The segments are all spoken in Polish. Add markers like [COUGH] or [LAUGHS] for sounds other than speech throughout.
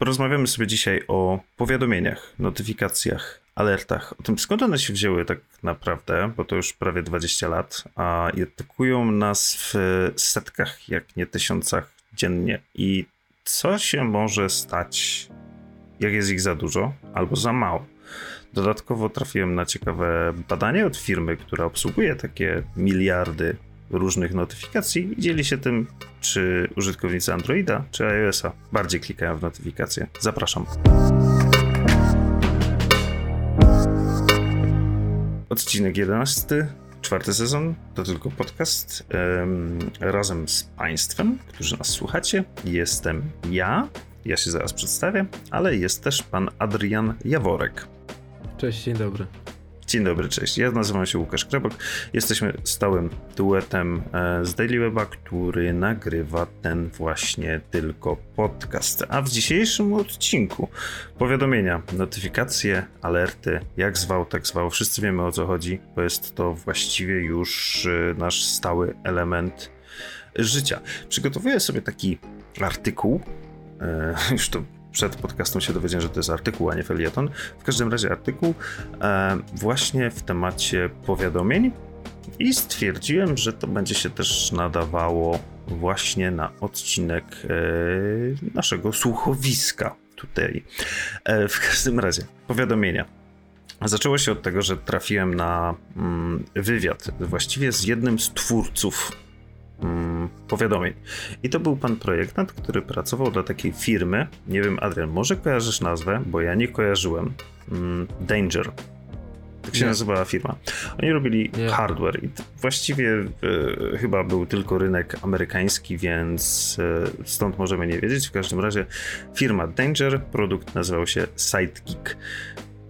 Porozmawiamy sobie dzisiaj o powiadomieniach, notyfikacjach, alertach, o tym skąd one się wzięły tak naprawdę, bo to już prawie 20 lat, a atakują nas w setkach, jak nie tysiącach dziennie. I co się może stać, jak jest ich za dużo albo za mało? Dodatkowo trafiłem na ciekawe badanie od firmy, która obsługuje takie miliardy różnych notyfikacji i dzieli się tym, czy użytkownicy Androida czy iOS-a bardziej klikają w notyfikacje. Zapraszam. Odcinek 11, czwarty sezon, to tylko podcast. Um, razem z Państwem, którzy nas słuchacie, jestem ja. Ja się zaraz przedstawię, ale jest też pan Adrian Jaworek. Cześć, dzień dobry. Dzień dobry, cześć. Ja nazywam się Łukasz Krebok. Jesteśmy stałym duetem e, z Daily Weba, który nagrywa ten właśnie tylko podcast. A w dzisiejszym odcinku powiadomienia, notyfikacje, alerty, jak zwał, tak zwał. Wszyscy wiemy o co chodzi, bo jest to właściwie już e, nasz stały element życia. Przygotowuję sobie taki artykuł, e, [LAUGHS] już to przed podcastem się dowiedziałem, że to jest artykuł, a nie felieton. W każdym razie artykuł e, właśnie w temacie powiadomień i stwierdziłem, że to będzie się też nadawało właśnie na odcinek e, naszego słuchowiska tutaj. E, w każdym razie, powiadomienia. Zaczęło się od tego, że trafiłem na mm, wywiad właściwie z jednym z twórców powiadomień. I to był pan projektant, który pracował dla takiej firmy. Nie wiem, Adrian, może kojarzysz nazwę, bo ja nie kojarzyłem. Mm, Danger. Tak się nie. nazywała firma. Oni robili nie. hardware i właściwie e, chyba był tylko rynek amerykański, więc e, stąd możemy nie wiedzieć. W każdym razie firma Danger, produkt nazywał się Sidekick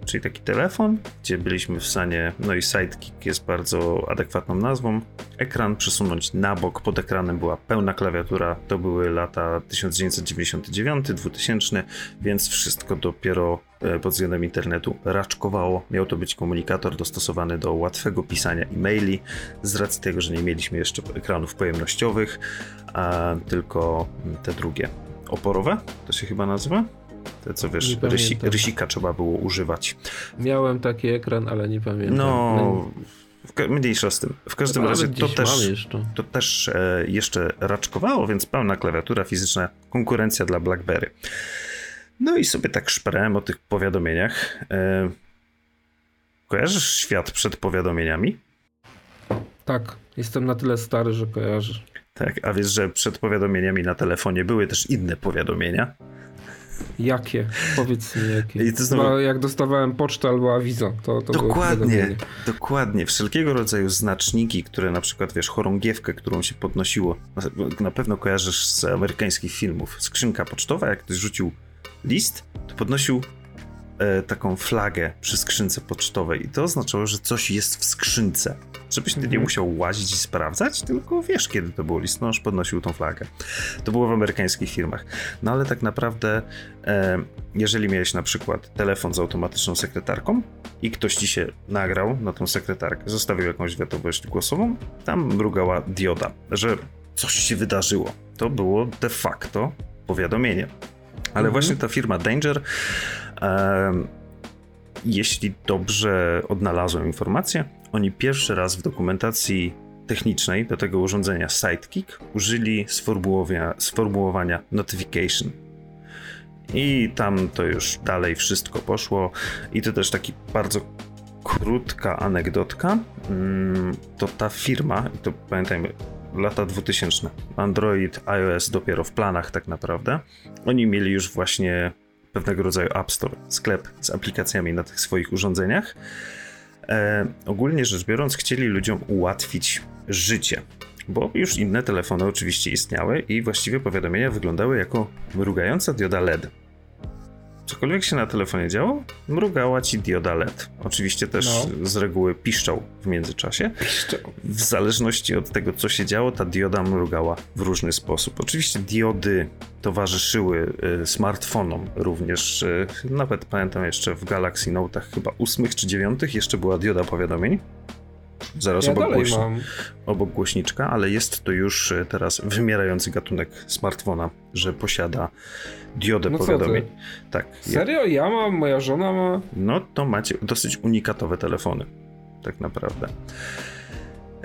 czyli taki telefon, gdzie byliśmy w stanie, no i Sidekick jest bardzo adekwatną nazwą, ekran przesunąć na bok, pod ekranem była pełna klawiatura, to były lata 1999-2000, więc wszystko dopiero e, pod względem internetu raczkowało. Miał to być komunikator dostosowany do łatwego pisania e-maili, z racji tego, że nie mieliśmy jeszcze ekranów pojemnościowych, a tylko te drugie oporowe, to się chyba nazywa? Te co wiesz, rysi, rysika trzeba było używać. Miałem taki ekran, ale nie pamiętam. No, mniejsza z tym. W każdym razie to też, to też e, jeszcze raczkowało, więc pełna klawiatura fizyczna, konkurencja dla BlackBerry. No i sobie tak szperałem o tych powiadomieniach. E, kojarzysz świat przed powiadomieniami? Tak, jestem na tyle stary, że kojarzę. Tak, a wiesz, że przed powiadomieniami na telefonie były też inne powiadomienia? Jakie? Powiedz mi jakie. I to znowu... jak dostawałem pocztę albo awizo, to, to Dokładnie, dokładnie. Wszelkiego rodzaju znaczniki, które na przykład, wiesz, chorągiewkę, którą się podnosiło, na pewno kojarzysz z amerykańskich filmów. Skrzynka pocztowa, jak ktoś rzucił list, to podnosił e, taką flagę przy skrzynce pocztowej i to oznaczało, że coś jest w skrzynce. Żebyś ty nie mhm. musiał łazić i sprawdzać, tylko wiesz, kiedy to było listonosz, podnosił tą flagę. To było w amerykańskich firmach. No ale tak naprawdę, e, jeżeli miałeś na przykład telefon z automatyczną sekretarką i ktoś ci się nagrał na tą sekretarkę, zostawił jakąś wiadomość głosową, tam mrugała dioda, że coś się wydarzyło. To było de facto powiadomienie. Ale mhm. właśnie ta firma Danger jeśli dobrze odnalazłem informację, oni pierwszy raz w dokumentacji technicznej do tego urządzenia Sidekick użyli sformułowania, sformułowania notification. I tam to już dalej wszystko poszło. I to też taki bardzo krótka anegdotka. Mm, to ta firma, to pamiętajmy, lata 2000, Android, iOS dopiero w planach tak naprawdę. Oni mieli już właśnie pewnego rodzaju App Store, sklep z aplikacjami na tych swoich urządzeniach. E, ogólnie rzecz biorąc, chcieli ludziom ułatwić życie, bo już inne telefony oczywiście istniały i właściwie powiadomienia wyglądały jako mrugająca dioda LED cokolwiek się na telefonie działo, mrugała ci dioda LED. Oczywiście też no. z reguły piszczał w międzyczasie. Piszczał. W zależności od tego, co się działo, ta dioda mrugała w różny sposób. Oczywiście diody towarzyszyły y, smartfonom również. Y, nawet pamiętam jeszcze w Galaxy Note'ach chyba ósmych czy dziewiątych jeszcze była dioda powiadomień. Zaraz ja obok, głośni obok głośniczka, ale jest to już e, teraz wymierający gatunek smartfona, że posiada diodę no powiadomień. Tak. Serio? Ja mam, moja żona ma? No to macie dosyć unikatowe telefony, tak naprawdę.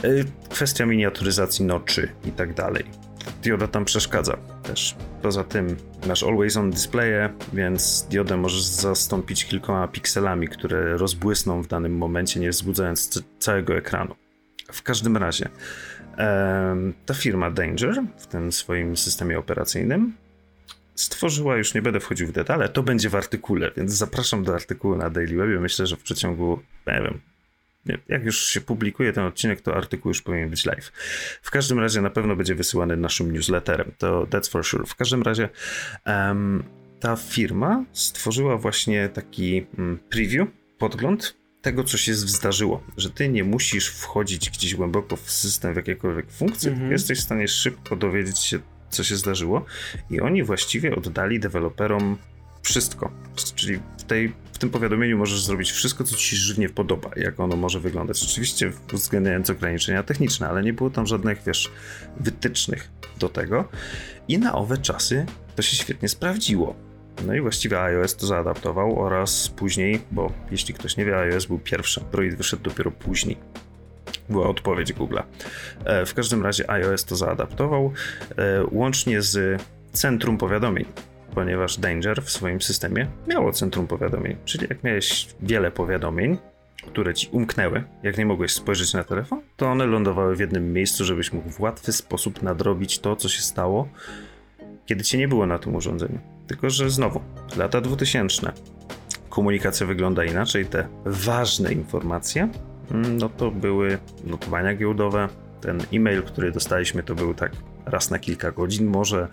E, kwestia miniaturyzacji noczy i tak dalej. Dioda tam przeszkadza też. Poza tym masz always on displaye, więc diodę możesz zastąpić kilkoma pikselami, które rozbłysną w danym momencie, nie wzbudzając całego ekranu. W każdym razie, ta firma Danger w tym swoim systemie operacyjnym stworzyła, już nie będę wchodził w detale, to będzie w artykule, więc zapraszam do artykułu na Daily Webie. Myślę, że w przeciągu, nie wiem, jak już się publikuje ten odcinek, to artykuł już powinien być live. W każdym razie na pewno będzie wysyłany naszym newsletterem, to that's for sure. W każdym razie um, ta firma stworzyła właśnie taki um, preview, podgląd tego, co się zdarzyło, że ty nie musisz wchodzić gdzieś głęboko w system, w jakiekolwiek funkcje, mm -hmm. jesteś w stanie szybko dowiedzieć się, co się zdarzyło i oni właściwie oddali deweloperom wszystko. Czyli w, tej, tym powiadomieniu możesz zrobić wszystko, co ci się żywnie podoba, jak ono może wyglądać. Oczywiście uwzględniając ograniczenia techniczne, ale nie było tam żadnych, wiesz, wytycznych do tego. I na owe czasy to się świetnie sprawdziło. No i właściwie iOS to zaadaptował oraz później, bo jeśli ktoś nie wie, iOS był pierwszy, Android wyszedł dopiero później. Była odpowiedź Google'a. E, w każdym razie iOS to zaadaptował, e, łącznie z centrum powiadomień, ponieważ Danger w swoim systemie miało centrum powiadomień. Czyli jak miałeś wiele powiadomień, które ci umknęły, jak nie mogłeś spojrzeć na telefon, to one lądowały w jednym miejscu, żebyś mógł w łatwy sposób nadrobić to, co się stało, kiedy cię nie było na tym urządzeniu. Tylko, że znowu, lata 2000. Komunikacja wygląda inaczej, te ważne informacje, mm, no to były notowania giełdowe. Ten e-mail, który dostaliśmy, to był tak raz na kilka godzin może.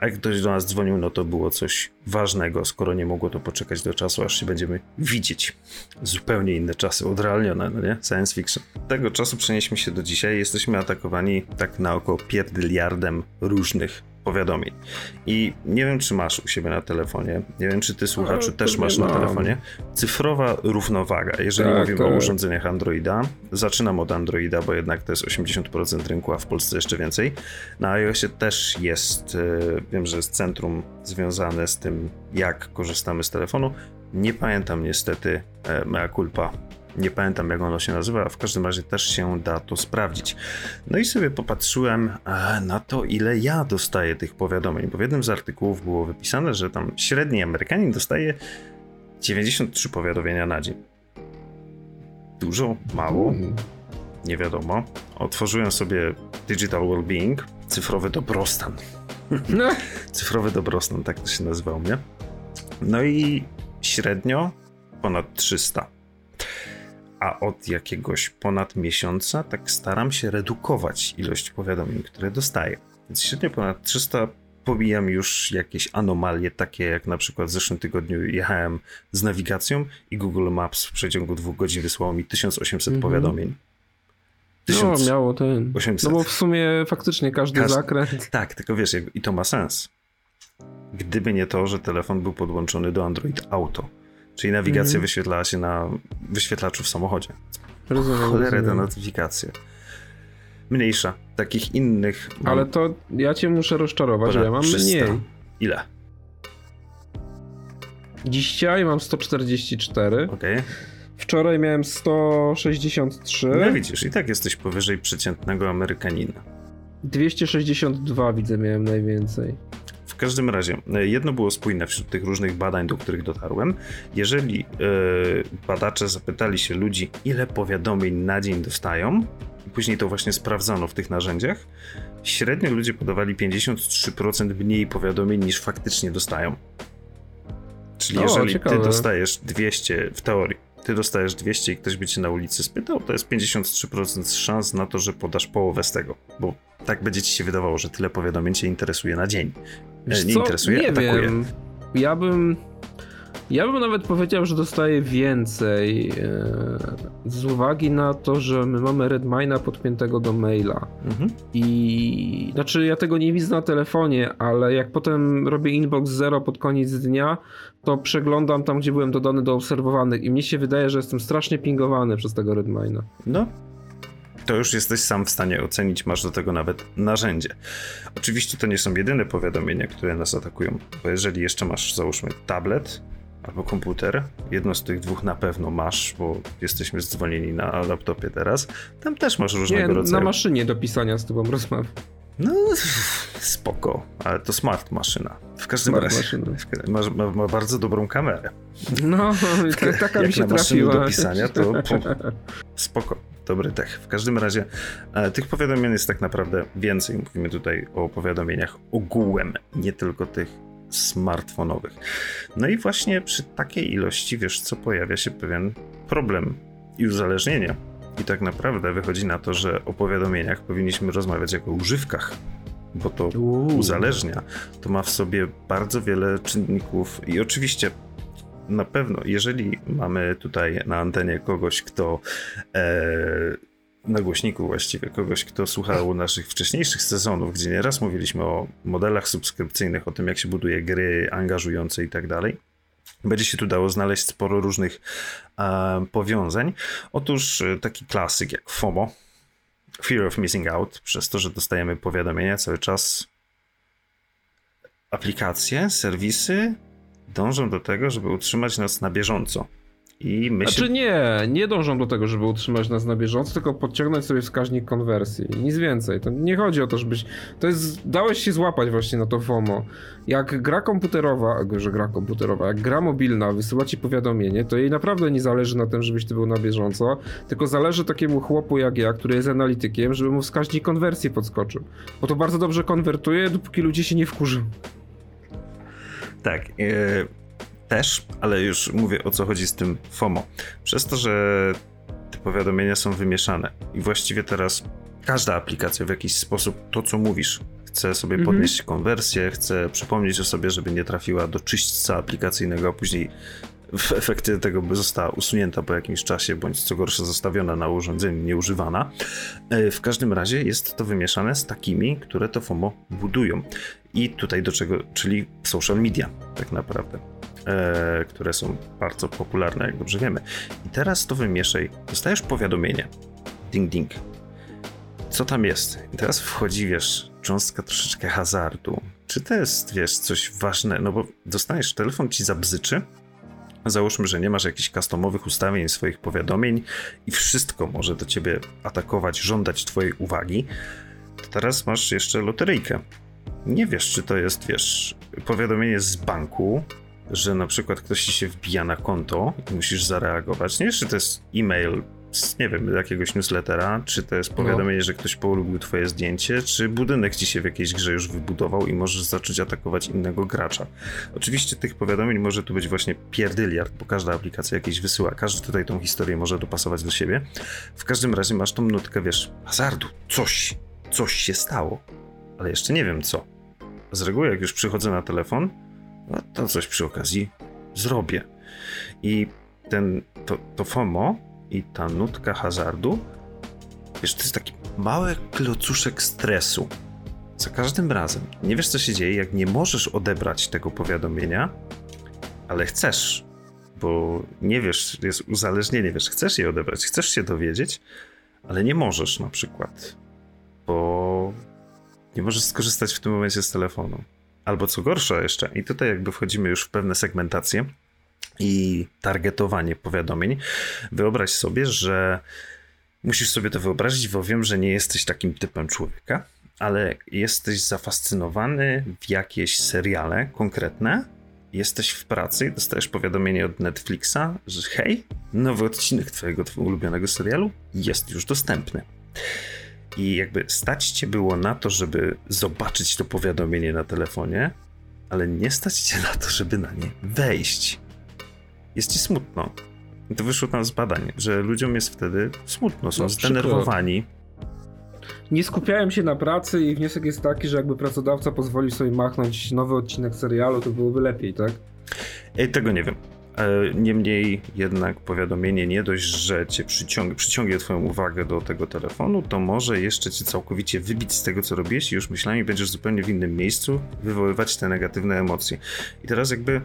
A jak ktoś do nas dzwonił, no to było coś ważnego, skoro nie mogło to poczekać do czasu, aż się będziemy widzieć. Zupełnie inne czasy, odrealnione, no nie? Science fiction. Tego czasu przenieśmy się do dzisiaj. Jesteśmy atakowani tak na około pierdyliardem różnych powiadomień. I nie wiem, czy masz u siebie na telefonie, nie wiem, czy ty słuchaczu też masz na telefonie. Cyfrowa równowaga, jeżeli tak, mówimy tak. o urządzeniach Androida. Zaczynam od Androida, bo jednak to jest 80% rynku, a w Polsce jeszcze więcej. Na iOSie też jest, e, wiem, że jest centrum związane z tym, jak korzystamy z telefonu. Nie pamiętam niestety, e, mea culpa, nie pamiętam jak ono się nazywa, a w każdym razie też się da to sprawdzić. No i sobie popatrzyłem e, na to, ile ja dostaję tych powiadomień, bo w jednym z artykułów było wypisane, że tam średni Amerykanin dostaje 93 powiadomienia na dzień. Dużo? Mało? Nie wiadomo. Otworzyłem sobie Digital Wellbeing, cyfrowy dobrostan. No. [LAUGHS] cyfrowy dobrostan, tak to się nazywał mnie. No i średnio ponad 300 a od jakiegoś ponad miesiąca tak staram się redukować ilość powiadomień, które dostaję. Więc średnio ponad 300 pomijam już jakieś anomalie, takie jak na przykład w zeszłym tygodniu jechałem z nawigacją i Google Maps w przeciągu dwóch godzin wysłało mi 1800 mm -hmm. powiadomień. 1000... No, miało ten. 800. No bo w sumie faktycznie każdy Każ... zakręt. [LAUGHS] Tak, tylko wiesz, i to ma sens. Gdyby nie to, że telefon był podłączony do Android Auto Czyli nawigacja mm. wyświetlała się na wyświetlaczu w samochodzie. Rozumiem. Cholerę te notyfikacje. Mniejsza. Takich innych. Ale to ja cię muszę rozczarować, ja mam 300. mniej. Ile? Dzisiaj mam 144. Okej. Okay. Wczoraj miałem 163. No widzisz, i tak jesteś powyżej przeciętnego Amerykanina. 262 widzę miałem najwięcej każdym razie, e, jedno było spójne wśród tych różnych badań, do których dotarłem. Jeżeli yy, badacze zapytali się ludzi, ile powiadomień na dzień dostają, i później to właśnie sprawdzano w tych narzędziach, średnio ludzie podawali 53% mniej powiadomień niż faktycznie dostają. Czyli o, jeżeli ciekawe. ty dostajesz 200 w teorii, ty dostajesz 200 i ktoś by cię na ulicy spytał, to jest 53% szans na to, że podasz połowę z tego, bo tak będzie ci się wydawało, że tyle powiadomień cię interesuje na dzień. Wiesz nie co? interesuje, nie atakuje. Wiem. Ja bym. Ja bym nawet powiedział, że dostaję więcej e, z uwagi na to, że my mamy Redmina podpiętego do maila. Mhm. I znaczy ja tego nie widzę na telefonie, ale jak potem robię inbox zero pod koniec dnia, to przeglądam tam, gdzie byłem dodany do obserwowanych i mnie się wydaje, że jestem strasznie pingowany przez tego Redmina. No, to już jesteś sam w stanie ocenić, masz do tego nawet narzędzie. Oczywiście to nie są jedyne powiadomienia, które nas atakują, bo jeżeli jeszcze masz, załóżmy, tablet albo komputer, jedno z tych dwóch na pewno masz, bo jesteśmy zwolnieni na laptopie teraz, tam też masz różnego nie, rodzaju... na maszynie do pisania z tobą rozmawiam. No, spoko, ale to smart maszyna. W każdym smart razie ma, ma, ma, bardzo dobrą kamerę. No, [LAUGHS] [LAUGHS] taka mi się trafiła. do pisania, to [LAUGHS] spoko, dobry tech. W każdym razie e, tych powiadomień jest tak naprawdę więcej. Mówimy tutaj o powiadomieniach ogółem, nie tylko tych smartfonowych. No i właśnie przy takiej ilości, wiesz co, pojawia się pewien problem i uzależnienie i tak naprawdę wychodzi na to, że o powiadomieniach powinniśmy rozmawiać jako o używkach, bo to uzależnia. To ma w sobie bardzo wiele czynników i oczywiście na pewno, jeżeli mamy tutaj na antenie kogoś, kto e, na głośniku właściwie, kogoś, kto słuchał naszych wcześniejszych sezonów, gdzie nieraz mówiliśmy o modelach subskrypcyjnych, o tym, jak się buduje gry angażujące i tak dalej, będzie się tu dało znaleźć sporo różnych e, powiązań. Otóż e, taki klasyk jak FOMO, Fear of Missing Out, przez to, że dostajemy powiadomienia cały czas. Aplikacje, serwisy dążą do tego, żeby utrzymać nas na bieżąco i myśl... Znaczy nie, nie dążą do tego, żeby utrzymać nas na bieżąco, tylko podciągnąć sobie wskaźnik konwersji. Nic więcej. To nie chodzi o to, żebyś... To jest... Dałeś się złapać właśnie na to FOMO. Jak gra komputerowa, że gra komputerowa, jak gra mobilna wysyła ci powiadomienie, to jej naprawdę nie zależy na tym, żebyś ty był na bieżąco, tylko zależy takiemu chłopu jak ja, który jest analitykiem, żeby mu wskaźnik konwersji podskoczył. Bo to bardzo dobrze konwertuje, dopóki ludzie się nie wkurzą. Tak. Yy też, ale już mówię o co chodzi z tym FOMO. Przez to, że te powiadomienia są wymieszane i właściwie teraz każda aplikacja w jakiś sposób to, co mówisz, chce sobie mhm. podnieść konwersję, chce przypomnieć o sobie, żeby nie trafiła do czyśćca aplikacyjnego, a później w efekcie tego by została usunięta po jakimś czasie, bądź co gorsza zostawiona na urządzeniu, nieużywana. E, w każdym razie jest to wymieszane z takimi, które to FOMO budują. I tutaj do czego, czyli social media tak naprawdę które są bardzo popularne, jak dobrze wiemy. I teraz to wymieszaj. Dostajesz powiadomienie. Ding, ding. Co tam jest? I teraz wchodzi, wiesz, cząstka troszeczkę hazardu. Czy to jest, wiesz, coś ważne? No bo dostaniesz telefon, ci zabzyczy. Załóżmy, że nie masz jakichś customowych ustawień swoich powiadomień i wszystko może do ciebie atakować, żądać twojej uwagi. To teraz masz jeszcze loteryjkę. Nie wiesz, czy to jest, wiesz, powiadomienie z banku, że na przykład ktoś ci się wbija na konto i musisz zareagować. Nie czy to jest e-mail z, nie wiem, jakiegoś newslettera, czy to jest powiadomienie, no. że ktoś polubił twoje zdjęcie, czy budynek ci się w jakiejś grze już wybudował i możesz zacząć atakować innego gracza. Oczywiście tych powiadomień może tu być właśnie pierdyliard, bo każda aplikacja jakieś wysyła, każdy tutaj tą historię może dopasować do siebie. W każdym razie masz tą nutkę, wiesz, hazardu, coś, coś się stało, ale jeszcze nie wiem co. Z reguły jak już przychodzę na telefon, no to coś przy okazji zrobię. I ten, to, to FOMO i ta nutka hazardu, wiesz, to jest taki mały klocuszek stresu. Za każdym razem nie wiesz, co się dzieje, jak nie możesz odebrać tego powiadomienia, ale chcesz, bo nie wiesz, jest uzależnienie, wiesz, chcesz je odebrać, chcesz się dowiedzieć, ale nie możesz na przykład, bo nie możesz skorzystać w tym momencie z telefonu. Albo co gorsza jeszcze, i tutaj jakby wchodzimy już w pewne segmentacje i targetowanie powiadomień. Wyobraź sobie, że musisz sobie to wyobrazić, bo wiem, że nie jesteś takim typem człowieka, ale jesteś zafascynowany w jakieś seriale konkretne, jesteś w pracy i dostajesz powiadomienie od Netflixa, że hej, nowy odcinek twojego, ulubionego serialu jest już dostępny. I jakby stać cię było na to, żeby zobaczyć to powiadomienie na telefonie, ale nie stać cię na to, żeby na nie wejść. Jest ci smutno. I to wyszło tam z badań, że ludziom jest wtedy smutno, są no, zdenerwowani. Nie skupiałem się na pracy i wniosek jest taki, że jakby pracodawca pozwolił sobie machnąć nowy odcinek serialu, to byłoby lepiej, tak? Ej, tego nie wiem. E, niemniej jednak powiadomienie nie dość, że cię przyciągnie, przyciągnie twoją uwagę do tego telefonu, to może jeszcze cię całkowicie wybić z tego, co robisz i już myślami będziesz zupełnie w innym miejscu, wywoływać te negatywne emocje. I teraz jakby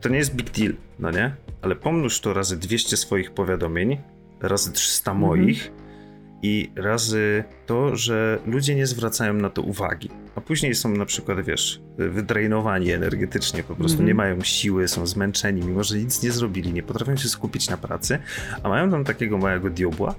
to nie jest big deal, no nie? Ale pomnóż to razy 200 swoich powiadomień, razy 300 mhm. moich i razy to, że ludzie nie zwracają na to uwagi. A później są na przykład, wiesz, wydrainowani energetycznie, po prostu mm -hmm. nie mają siły, są zmęczeni, mimo że nic nie zrobili, nie potrafią się skupić na pracy, a mają tam takiego małego diobła,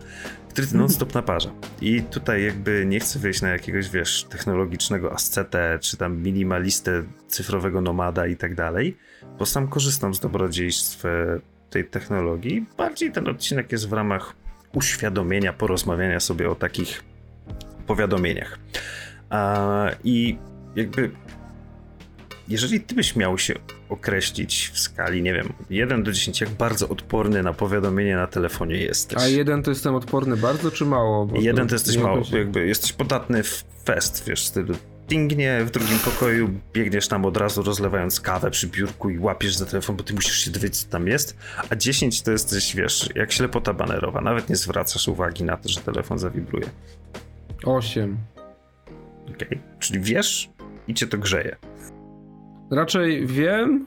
który non-stop naparza. I tutaj jakby nie chcę wejść na jakiegoś, wiesz, technologicznego ascetę, czy tam minimalistę cyfrowego nomada i tak dalej, bo sam korzystam z dobrodziejstw e, tej technologii. Bardziej ten odcinek jest w ramach uświadomienia, porozmawiania sobie o takich powiadomieniach. I jakby, jeżeli ty byś miał się określić w skali, nie wiem, 1 do 10, jak bardzo odporny na powiadomienie na telefonie jesteś? A jeden to jestem odporny bardzo czy mało? Bo jeden to, to jesteś mało, jakby jesteś podatny w fest, wiesz, stylu dingnie w drugim pokoju, biegniesz tam od razu rozlewając kawę przy biurku i łapiesz za telefon, bo ty musisz się dowiedzieć, co tam jest, a 10 to jesteś, wiesz, jak ślepota banerowa, nawet nie zwracasz uwagi na to, że telefon zawibruje. 8. Okej, okay. czyli wiesz i cię to grzeje. Raczej wiem,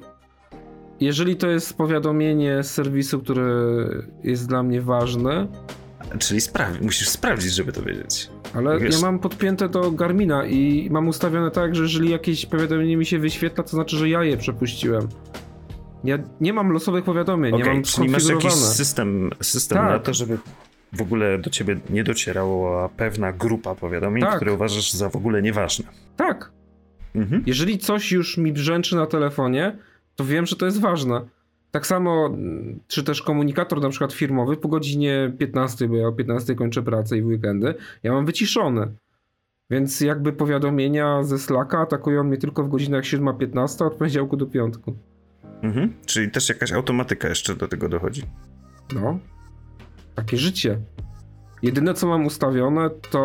jeżeli to jest powiadomienie z serwisu, które jest dla mnie ważne. Czyli sprawi musisz sprawdzić, żeby to wiedzieć. Ale Wiesz... ja mam podpięte do Garmina i mam ustawione tak, że jeżeli jakieś powiadomienie mi się wyświetla, to znaczy, że ja je przepuściłem. Ja nie mam losowych powiadomień, okay, nie mam czyli masz jakiś system, system tak. na to, żeby w ogóle do ciebie nie docierała pewna grupa powiadomień, tak. które uważasz za w ogóle nieważne. Tak. Mhm. Jeżeli coś już mi brzęczy na telefonie, to wiem, że to jest ważne. Tak samo, czy też komunikator na przykład firmowy po godzinie 15, bo ja o 15 kończę pracę i w weekendy, ja mam wyciszone. Więc jakby powiadomienia ze Slacka atakują mnie tylko w godzinach 7-15 od poniedziałku do piątku. Mhm. Czyli też jakaś automatyka jeszcze do tego dochodzi. No. Takie życie. Jedyne co mam ustawione to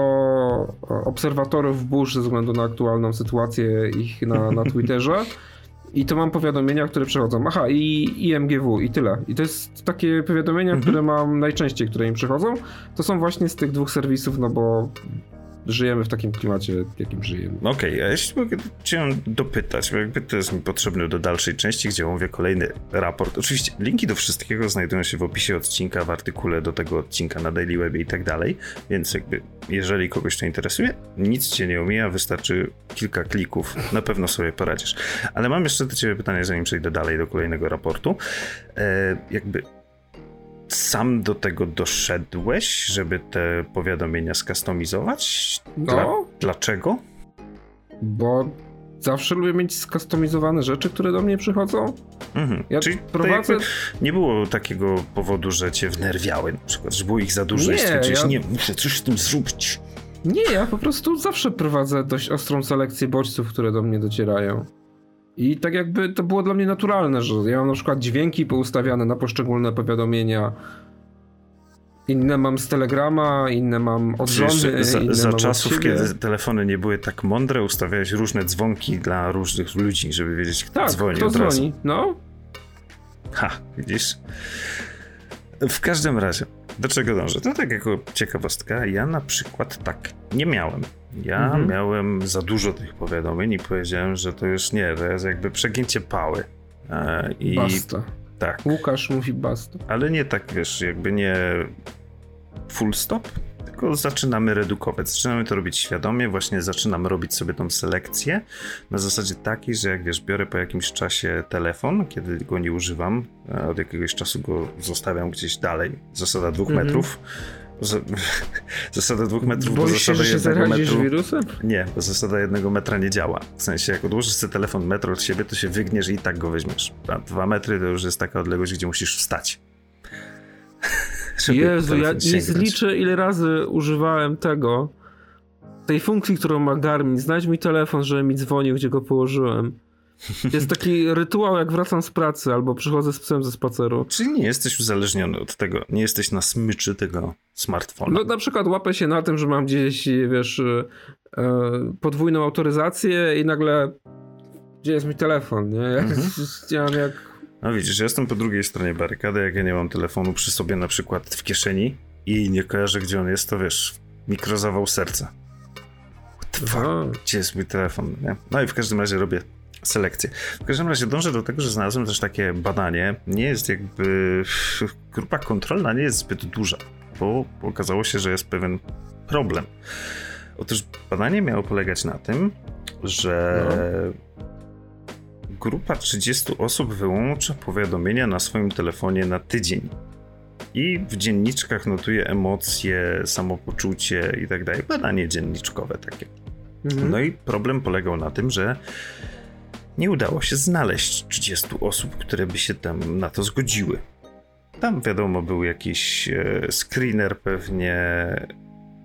obserwatorów burz ze względu na aktualną sytuację ich na, na Twitterze. [LAUGHS] I to mam powiadomienia, które przechodzą. Aha, i IMGW i tyle. I to jest takie powiadomienia, mhm. które mam najczęściej, które im przychodzą. To są właśnie z tych dwóch serwisów, no bo żyjemy w takim klimacie, jakim żyjemy. Okej, okay, a jeśli mogę cię dopytać, bo jakby to jest mi potrzebne do dalszej części, gdzie mówię kolejny raport. Oczywiście linki do wszystkiego znajdują się w opisie odcinka, w artykule do tego odcinka na Daily Webie i tak dalej, więc jakby jeżeli kogoś to interesuje, nic cię nie omija, wystarczy kilka klików, na pewno sobie poradzisz. Ale mam jeszcze do ciebie pytanie, zanim przejdę dalej do kolejnego raportu. E, jakby sam do tego doszedłeś, żeby te powiadomienia skustomizować? Dla, no. Dlaczego? Bo zawsze lubię mieć skustomizowane rzeczy, które do mnie przychodzą. Mhm. Ja Czyli prowadzę... nie było takiego powodu, że cię wnerwiały na przykład, że było ich za dużo nie, i stwierdziłeś, ja... nie, muszę coś z tym zrobić. Nie, ja po prostu zawsze prowadzę dość ostrą selekcję bodźców, które do mnie docierają. I tak jakby to było dla mnie naturalne, że ja mam na przykład dźwięki poustawiane na poszczególne powiadomienia. Inne mam z Telegrama, inne mam od żony, Za, inne za mam czasów, kiedy telefony nie były tak mądre, ustawiałeś różne dzwonki dla różnych ludzi, żeby wiedzieć, kto tak, dzwoni kto od dzwoni, no. Ha, widzisz? W każdym razie, do czego dążę? To tak jako ciekawostka, ja na przykład tak nie miałem. Ja mhm. miałem za dużo tych powiadomień i powiedziałem, że to już nie, to jest jakby przegięcie pały. E, I basta. Tak. Łukasz mówi basta. Ale nie tak, wiesz, jakby nie full stop, tylko zaczynamy redukować. Zaczynamy to robić świadomie, właśnie zaczynam robić sobie tą selekcję na zasadzie takiej, że jak wiesz, biorę po jakimś czasie telefon, kiedy go nie używam, od jakiegoś czasu go zostawiam gdzieś dalej, zasada dwóch mhm. metrów, [LAUGHS] Zasada dwóch metrów, Boisz bo zasada się, że jednego metru... wirusem? Nie, bo zasada jednego metra nie działa. W sensie, jak odłożysz sobie telefon metr od siebie, to się wygniesz i tak go weźmiesz. A dwa metry to już jest taka odległość, gdzie musisz wstać. [LAUGHS] Jezu, ja nie zliczę ile razy używałem tego, tej funkcji, którą ma Garmin. Znajdź mi telefon, żeby mi dzwonił, gdzie go położyłem. Jest taki rytuał, jak wracam z pracy albo przychodzę z psem ze spaceru. Czyli nie jesteś uzależniony od tego, nie jesteś na smyczy tego smartfona. No na przykład łapę się na tym, że mam gdzieś, wiesz, e, podwójną autoryzację i nagle gdzie jest mój telefon, nie? Jak, mhm. jak... No widzisz, ja jestem po drugiej stronie barykady, jak ja nie mam telefonu przy sobie na przykład w kieszeni i nie kojarzę, gdzie on jest, to wiesz, mikrozawał serca. Gdzie jest mój telefon, nie? No i w każdym razie robię selekcję. W każdym razie dążę do tego, że znalazłem też takie badanie. Nie jest jakby. Grupa kontrolna nie jest zbyt duża, bo okazało się, że jest pewien problem. Otóż badanie miało polegać na tym, że no. grupa 30 osób wyłącza powiadomienia na swoim telefonie na tydzień. I w dzienniczkach notuje emocje, samopoczucie i tak dalej. Badanie dzienniczkowe takie. Mhm. No i problem polegał na tym, że nie udało się znaleźć 30 osób, które by się tam na to zgodziły. Tam wiadomo, był jakiś e, screener pewnie,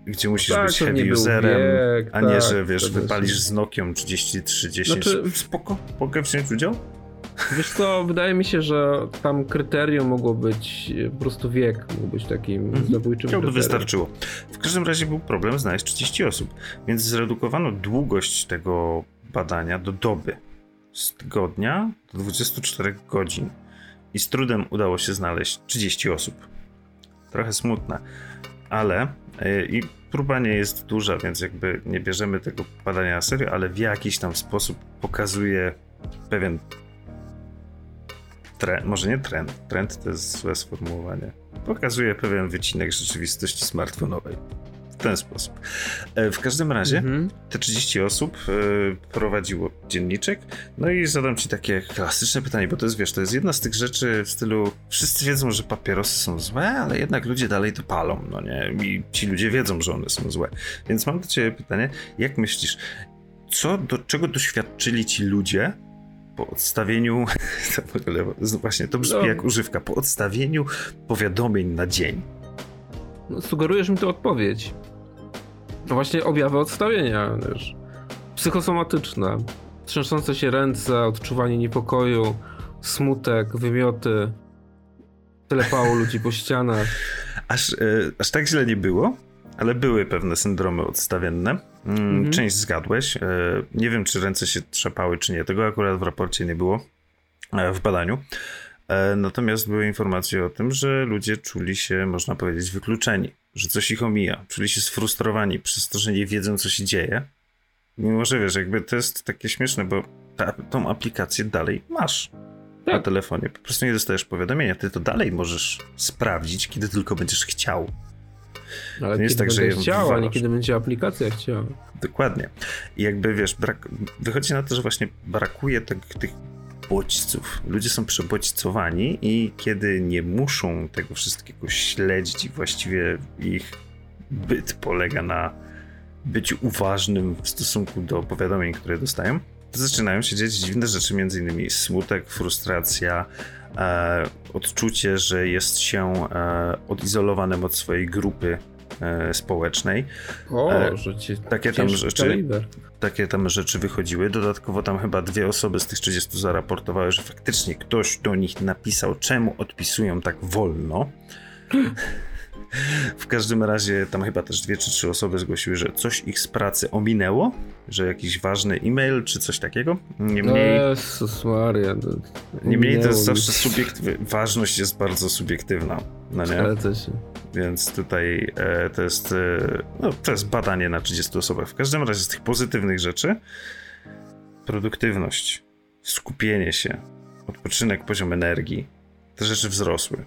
gdzie musisz tak, być heavy userem, wiek, a nie, tak, że wiesz, wypalisz z Nokią 3310. Znaczy, Spoko, mogę wziąć udział? Wiesz co, wydaje mi się, że tam kryterium mogło być, po prostu wiek mógł być takim mhm. zabójczym To by wystarczyło. W każdym razie był problem znaleźć 30 osób, więc zredukowano długość tego badania do doby. Z tygodnia do 24 godzin. I z trudem udało się znaleźć 30 osób. Trochę smutne, ale yy, i próba nie jest duża, więc jakby nie bierzemy tego badania na serio, ale w jakiś tam sposób pokazuje pewien trend, może nie trend, trend to jest złe sformułowanie, pokazuje pewien wycinek rzeczywistości smartfonowej. W ten sposób. E, w każdym razie -hmm. te 30 osób e, prowadziło dzienniczek. No i zadam ci takie klasyczne pytanie, bo to jest, wiesz, to jest jedna z tych rzeczy w stylu wszyscy wiedzą, że papierosy są złe, ale jednak ludzie dalej to palą, no nie? I ci ludzie wiedzą, że one są złe. Więc mam do ciebie pytanie, jak myślisz, co, do czego doświadczyli ci ludzie, po odstawieniu, [LAUGHS] właśnie to brzmi no. jak używka, po odstawieniu powiadomień na dzień. No, sugerujesz mi to odpowiedź. To właśnie objawy odstawienia, wiesz. Psychosomatyczne. Trzęsące się ręce, odczuwanie niepokoju, smutek, wymioty. Telepało ludzi po ścianach. Aż, yy, aż tak źle nie było? ale były pewne syndromy odstawienne. Mm, mhm. Część zgadłeś. E, nie wiem, czy ręce się trzepały, czy nie. Tego akurat w raporcie nie było, e, w badaniu. E, natomiast były informacje o tym, że ludzie czuli się, można powiedzieć, wykluczeni, że coś ich omija, czuli się sfrustrowani przez to, że nie wiedzą, co się dzieje. Mimo, że wiesz, jakby to jest takie śmieszne, bo ta, tą aplikację dalej masz tak. na telefonie. Po prostu nie dostajesz powiadomienia. Ty to dalej możesz sprawdzić, kiedy tylko będziesz chciał. Ale to nie jest tak, że chciała, nie kiedy będzie aplikacja chciała. Dokładnie. I jakby wiesz, brak, wychodzi na to, że właśnie brakuje tych, tych bodźców. Ludzie są przebodźcowani i kiedy nie muszą tego wszystkiego śledzić i właściwie ich byt polega na byciu uważnym w stosunku do powiadomień, które dostają, to zaczynają się dziać dziwne rzeczy, między innymi smutek, frustracja, e, odczucie, że jest się e, odizolowanym od swojej grupy społecznej. O, e, że ci takie tam rzeczy. Takie tam rzeczy wychodziły. Dodatkowo tam chyba dwie osoby z tych 30 zaraportowały, że faktycznie ktoś do nich napisał, czemu odpisują tak wolno. [LAUGHS] W każdym razie tam chyba też dwie czy trzy osoby zgłosiły, że coś ich z pracy ominęło, że jakiś ważny e-mail czy coś takiego. Niemniej. Jezus Maria. Niemniej to jest zawsze subiektywne. Ważność jest bardzo subiektywna. No nie? Zgadza się. Więc tutaj e, to jest. E, no, to jest badanie na 30 osobach. W każdym razie z tych pozytywnych rzeczy produktywność, skupienie się, odpoczynek, poziom energii, te rzeczy wzrosły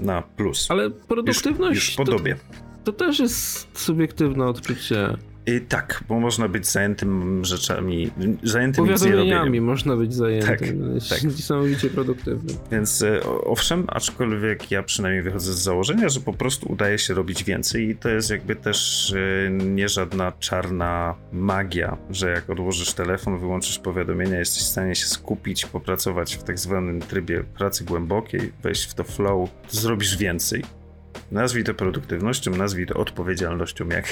na plus. Ale produktywność. Już, już podobie. To, to też jest subiektywne odczucie. I tak, bo można być zajętym rzeczami, zajętym Powiadomieniami można być zajętym. Tak, tak. Niesamowicie produktywny. Więc e, owszem, aczkolwiek ja przynajmniej wychodzę z założenia, że po prostu udaje się robić więcej i to jest jakby też e, nie żadna czarna magia, że jak odłożysz telefon, wyłączysz powiadomienia, jesteś w stanie się skupić, popracować w tak zwanym trybie pracy głębokiej, wejść w to flow, zrobisz więcej. Nazwij to produktywnością, nazwij to odpowiedzialnością, jak,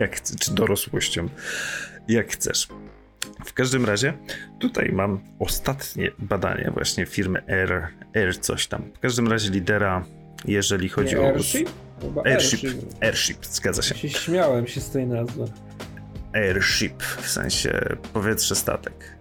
jak, czy dorosłością, jak chcesz. W każdym razie tutaj mam ostatnie badanie właśnie firmy Air, Air coś tam. W każdym razie lidera, jeżeli chodzi Nie, o... Airship? Airship. Airship, Airship, zgadza się. się. Śmiałem się z tej nazwy. Airship, w sensie powietrze statek.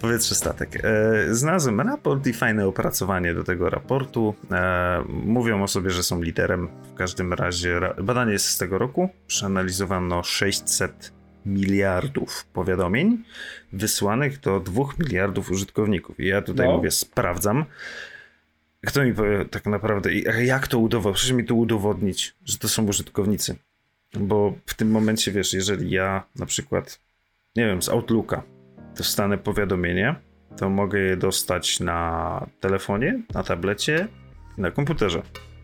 Powietrze statek. E, znalazłem raport i fajne opracowanie do tego raportu. E, mówią o sobie, że są liderem. W każdym razie badanie jest z tego roku. Przeanalizowano 600 miliardów powiadomień wysłanych do 2 miliardów użytkowników. I ja tutaj no. mówię, sprawdzam. Kto mi powie tak naprawdę, jak to udowodnić? Proszę mi to udowodnić, że to są użytkownicy. Bo w tym momencie, wiesz, jeżeli ja na przykład, nie wiem, z Outlooka dostanę powiadomienie, to mogę je dostać na telefonie, na tablecie, na komputerze.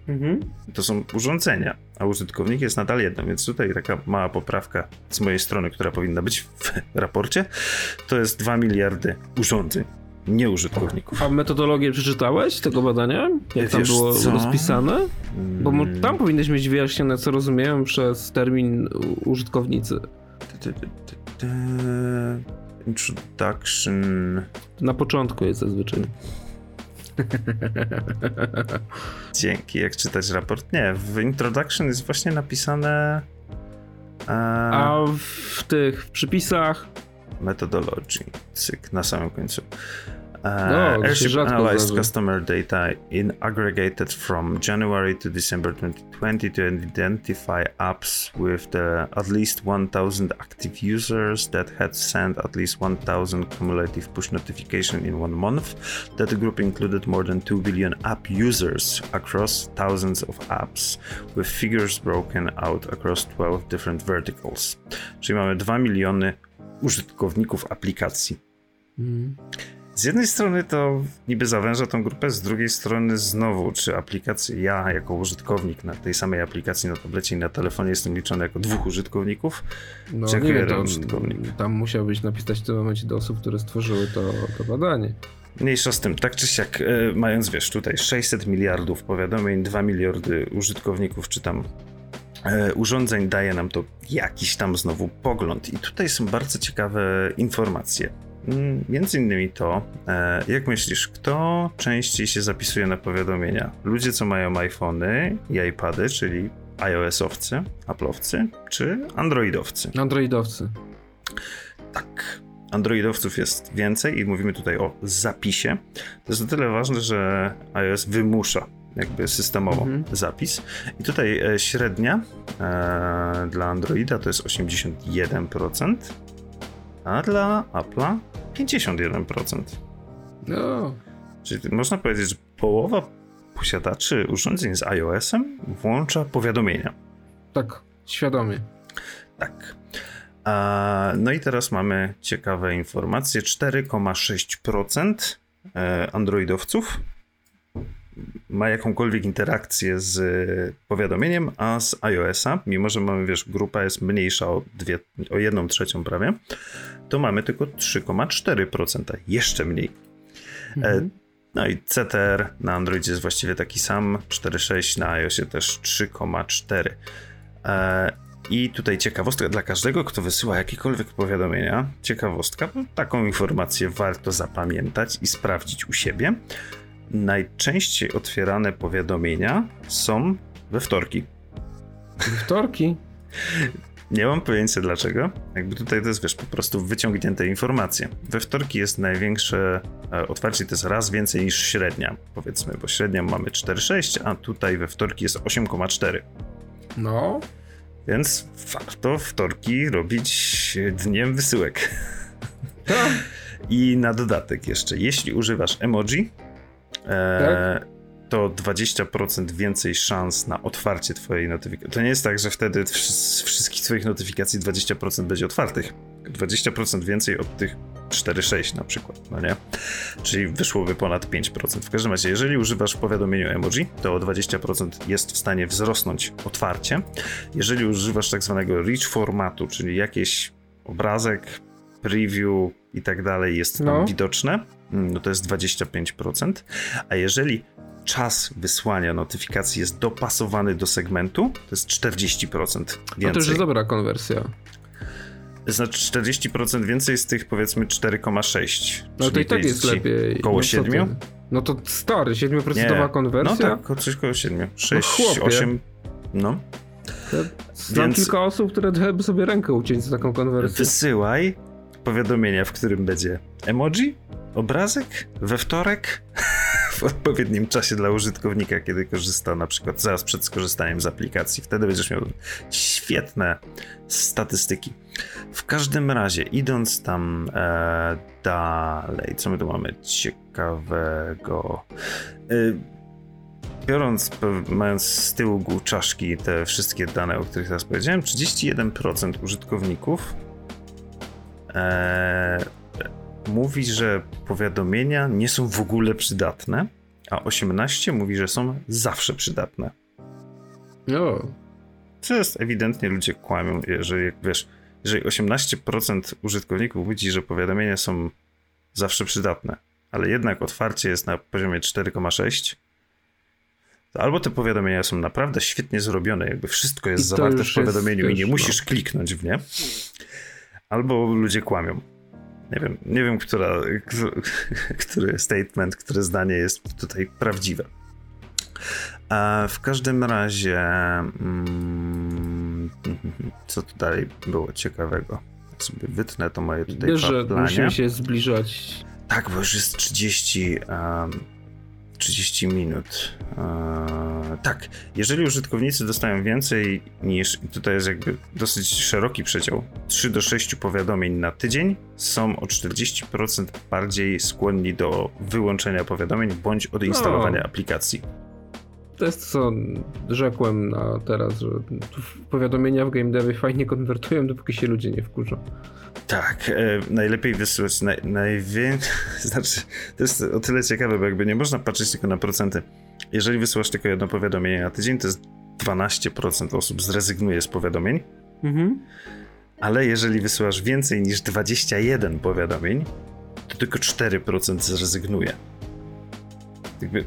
Mhm. To są urządzenia, a użytkownik jest nadal jedno, więc tutaj taka mała poprawka z mojej strony, która powinna być w [LAUGHS] raporcie, to jest 2 miliardy urządzeń, nie użytkowników. A metodologię przeczytałeś tego badania? Jak tam było co? rozpisane? Bo tam hmm. powinieneś mieć wyjaśnione, co rozumieją przez termin użytkownicy. Introduction. Na początku jest zazwyczaj. Dzięki, jak czytać raport? Nie, w introduction jest właśnie napisane. E... A w tych w przypisach. Methodology, cyk, na samym końcu. Uh, no, Airship analyzed customer data in aggregated from January to December 2020 to identify apps with the, at least 1,000 active users that had sent at least 1,000 cumulative push notification in one month. That group included more than 2 billion app users across thousands of apps, with figures broken out across 12 different verticals. Czyli mamy 2 miliony użytkowników aplikacji. Mm. Z jednej strony to niby zawęża tą grupę, z drugiej strony znowu, czy aplikacje, ja jako użytkownik na tej samej aplikacji na tablecie i na telefonie jestem liczony jako dwóch użytkowników, no, czy nie wiem, to, użytkownik? Tam musiałbyś napisać w tym momencie do osób, które stworzyły to, to badanie. Mniejsza z tym, tak czy siak, e, mając wiesz, tutaj 600 miliardów powiadomień, 2 miliardy użytkowników, czy tam e, urządzeń, daje nam to jakiś tam znowu pogląd. I tutaj są bardzo ciekawe informacje. Mm, między innymi to, e, jak myślisz, kto częściej się zapisuje na powiadomienia? Ludzie, co mają iPhony i iPady, czyli iOS-owcy, Apple'owcy, czy Androidowcy? Androidowcy. Tak. Androidowców jest więcej i mówimy tutaj o zapisie. To jest o tyle ważne, że iOS wymusza jakby systemowo mhm. zapis. I tutaj e, średnia e, dla Androida to jest 81%, a dla Apple'a 51%. No. Czyli można powiedzieć, że połowa posiadaczy urządzeń z iOS-em włącza powiadomienia. Tak, świadomie. Tak. No i teraz mamy ciekawe informacje. 4,6% e, Androidowców ma jakąkolwiek interakcję z powiadomieniem, a z iOS-a, mimo że mamy, wiesz, grupa jest mniejsza o, dwie, o jedną trzecią prawie, to mamy tylko 3,4%, jeszcze mniej. E, mhm. No i CTR na Androidzie jest właściwie taki sam, 4,6, na iOSie też 3,4. E, I tutaj ciekawostka dla każdego, kto wysyła jakiekolwiek powiadomienia. Ciekawostka, taką informację warto zapamiętać i sprawdzić u siebie najczęściej otwierane powiadomienia są we wtorki. We wtorki? Nie mam pojęcia dlaczego. Jakby tutaj to jest, wiesz, po prostu wyciągnięte informacje. We wtorki jest największe e, otwarcie, to jest raz więcej niż średnia, powiedzmy, bo średnią mamy 4,6, a tutaj we wtorki jest 8,4. No. Więc warto wtorki robić dniem wysyłek. Tak. I na dodatek jeszcze, jeśli używasz emoji, e, tak? to 20% więcej szans na otwarcie twojej notyfikacji. To nie jest tak, że wtedy z wszystkich twoich notyfikacji 20% będzie otwartych. 20% więcej od tych 4,6 na przykład, no nie? Czyli wyszłoby ponad 5%. W każdym razie, jeżeli używasz w powiadomieniu emoji, to o 20% jest w stanie wzrosnąć otwarcie. Jeżeli używasz tak zwanego rich formatu, czyli jakiś obrazek, preview i tak dalej jest tam no. widoczne, no to jest 25%. A jeżeli czas wysłania notyfikacji jest dopasowany do segmentu, to jest 40% więcej. No to już jest dobra konwersja. Znaczy 40% więcej z tych powiedzmy 4,6. No to i tak jest lepiej. Koło no 7? No to stary, 7% Nie. konwersja? No tak, coś koło 7. 6, no 8. No. znam Więc... kilka osób, które by sobie rękę uciąć za taką konwersję. Wysyłaj powiadomienia, w którym będzie emoji, obrazek, we wtorek, [LAUGHS] w odpowiednim czasie dla użytkownika, kiedy korzysta na przykład zaraz przed skorzystaniem z aplikacji. Wtedy będziesz miał świetne statystyki. W każdym razie, idąc tam e, dalej, co my tu mamy ciekawego? E, biorąc, mając z tyłu czaszki te wszystkie dane, o których teraz powiedziałem, 31% użytkowników e, mówi, że powiadomienia nie są w ogóle przydatne, a 18 mówi, że są zawsze przydatne. No. Co jest ewidentnie ludzie kłamią, jeżeli wiesz, jeżeli 18% użytkowników widzi, że powiadomienia są zawsze przydatne, ale jednak otwarcie jest na poziomie 4,6, to albo te powiadomienia są naprawdę świetnie zrobione, jakby wszystko jest zawarte w powiadomieniu i nie musisz no. kliknąć w nie, albo ludzie kłamią. Nie wiem, nie wiem, która, [LAUGHS] który statement, które zdanie jest tutaj prawdziwe. A w każdym razie, mm, co tu dalej było ciekawego? Sobie wytnę to moje tutaj Wiesz, że musimy się zbliżać. Tak, bo już jest 30, um, 30 minut. Eee, tak, jeżeli użytkownicy dostają więcej niż, tutaj jest jakby dosyć szeroki przedział, 3 do 6 powiadomień na tydzień, są o 40% bardziej skłonni do wyłączenia powiadomień bądź odinstalowania no. aplikacji. To jest co rzekłem na teraz, że powiadomienia w game devie fajnie konwertują, dopóki się ludzie nie wkurzą. Tak, e, najlepiej wysyłać naj, najwięcej. [LAUGHS] Znaczy, to jest o tyle ciekawe, bo jakby nie można patrzeć tylko na procenty. Jeżeli wysyłasz tylko jedno powiadomienie na tydzień, to jest 12% osób zrezygnuje z powiadomień. Mhm. Ale jeżeli wysyłasz więcej niż 21 powiadomień, to tylko 4% zrezygnuje. Jakby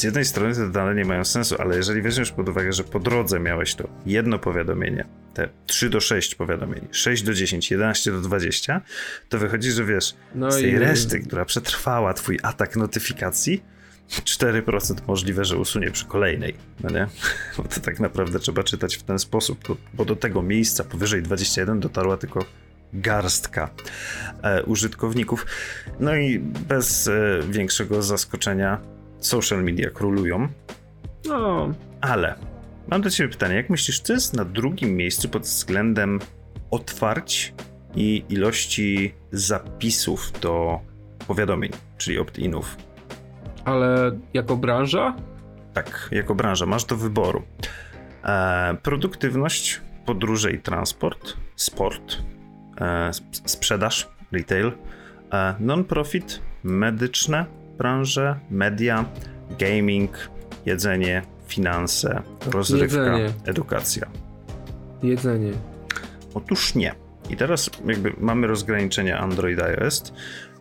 z jednej strony te dane nie mają sensu, ale jeżeli weźmiesz pod uwagę, że po drodze miałeś to jedno powiadomienie, te 3 do 6 powiadomień, 6 do 10, 11 do 20, to wychodzi, że wiesz, no z tej i... reszty, która przetrwała twój atak notyfikacji, 4% możliwe, że usunie przy kolejnej, no nie? [LAUGHS] Bo to tak naprawdę trzeba czytać w ten sposób, bo do tego miejsca powyżej 21 dotarła tylko garstka e, użytkowników. No i bez e, większego zaskoczenia social media królują. No. Ale mam do ciebie pytanie, jak myślisz, co jest na drugim miejscu pod względem otwarć i ilości zapisów do powiadomień, czyli opt-inów? Ale jako branża? Tak, jako branża. Masz do wyboru. E, produktywność, podróże i transport, sport, e, sprzedaż, retail, e, non-profit, medyczne, branże, media, gaming, jedzenie, finanse, rozrywka, jedzenie. edukacja. Jedzenie. Otóż nie. I teraz jakby mamy rozgraniczenie Android iOS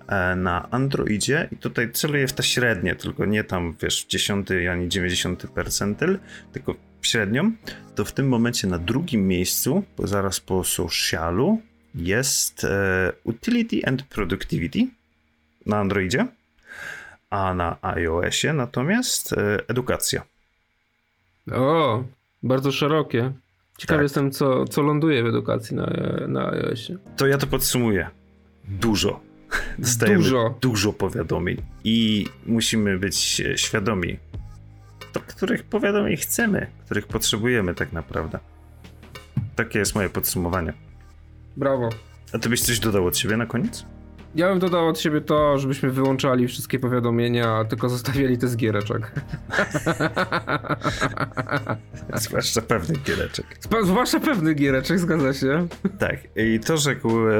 e, na Androidzie i tutaj celuję w te średnie, tylko nie tam wiesz 10 ani 90 percentyl, tylko średnią, to w tym momencie na drugim miejscu, zaraz po socialu jest e, Utility and Productivity na Androidzie a na iOSie natomiast e, edukacja. O, bardzo szerokie. Ciekawy tak. jestem, co, co ląduje w edukacji na, na iOSie. To ja to podsumuję. Dużo. Dostajemy dużo. dużo powiadomień i musimy być świadomi, do których powiadomień chcemy, których potrzebujemy tak naprawdę. Takie jest moje podsumowanie. Brawo. A ty byś coś dodał od siebie na koniec? Ja bym dodał od siebie to, żebyśmy wyłączali wszystkie powiadomienia, tylko zostawiali te z giereczek. [LAUGHS] Zwłaszcza pewnych giereczek. Zwłaszcza pewnych giereczek, zgadza się. Tak. I to rzekł e,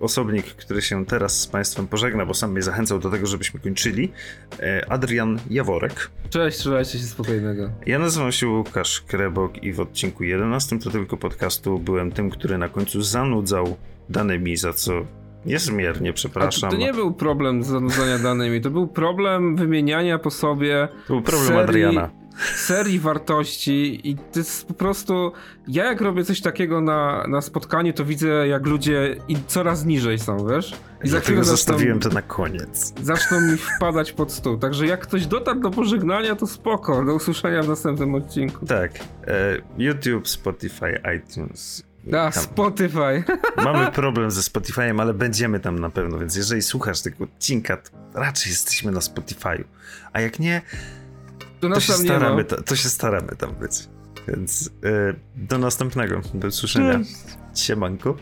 osobnik, który się teraz z Państwem pożegna, bo sam mnie zachęcał do tego, żebyśmy kończyli. E, Adrian Jaworek. Cześć, trzymajcie się spokojnego. Ja nazywam się Łukasz Krebok i w odcinku 11 to tylko podcastu byłem tym, który na końcu zanudzał danymi, za co Niezmiernie, przepraszam. To, to, nie był problem zanudzania danymi, to był problem wymieniania po sobie. To był problem serii, Adriana. Serii wartości i to jest po prostu. Ja jak robię coś takiego na, na spotkaniu, to widzę jak ludzie i coraz niżej są, wiesz? I za chwilę zostawiłem zaczną, to na koniec. Zaczną mi wpadać pod stół. Także jak ktoś dotarł do pożegnania, to spoko. Do usłyszenia w następnym odcinku. Tak. E, YouTube, Spotify, iTunes a, Spotify. [LAUGHS] Mamy problem ze Spotify'em, ale będziemy tam na pewno, więc jeżeli słuchasz tego odcinka, to raczej jesteśmy na Spotify'u. A jak nie, to, to się, staramy, to, to, się staramy tam być. Więc yy, do następnego. Do usłyszenia. Cześć. Siemanko.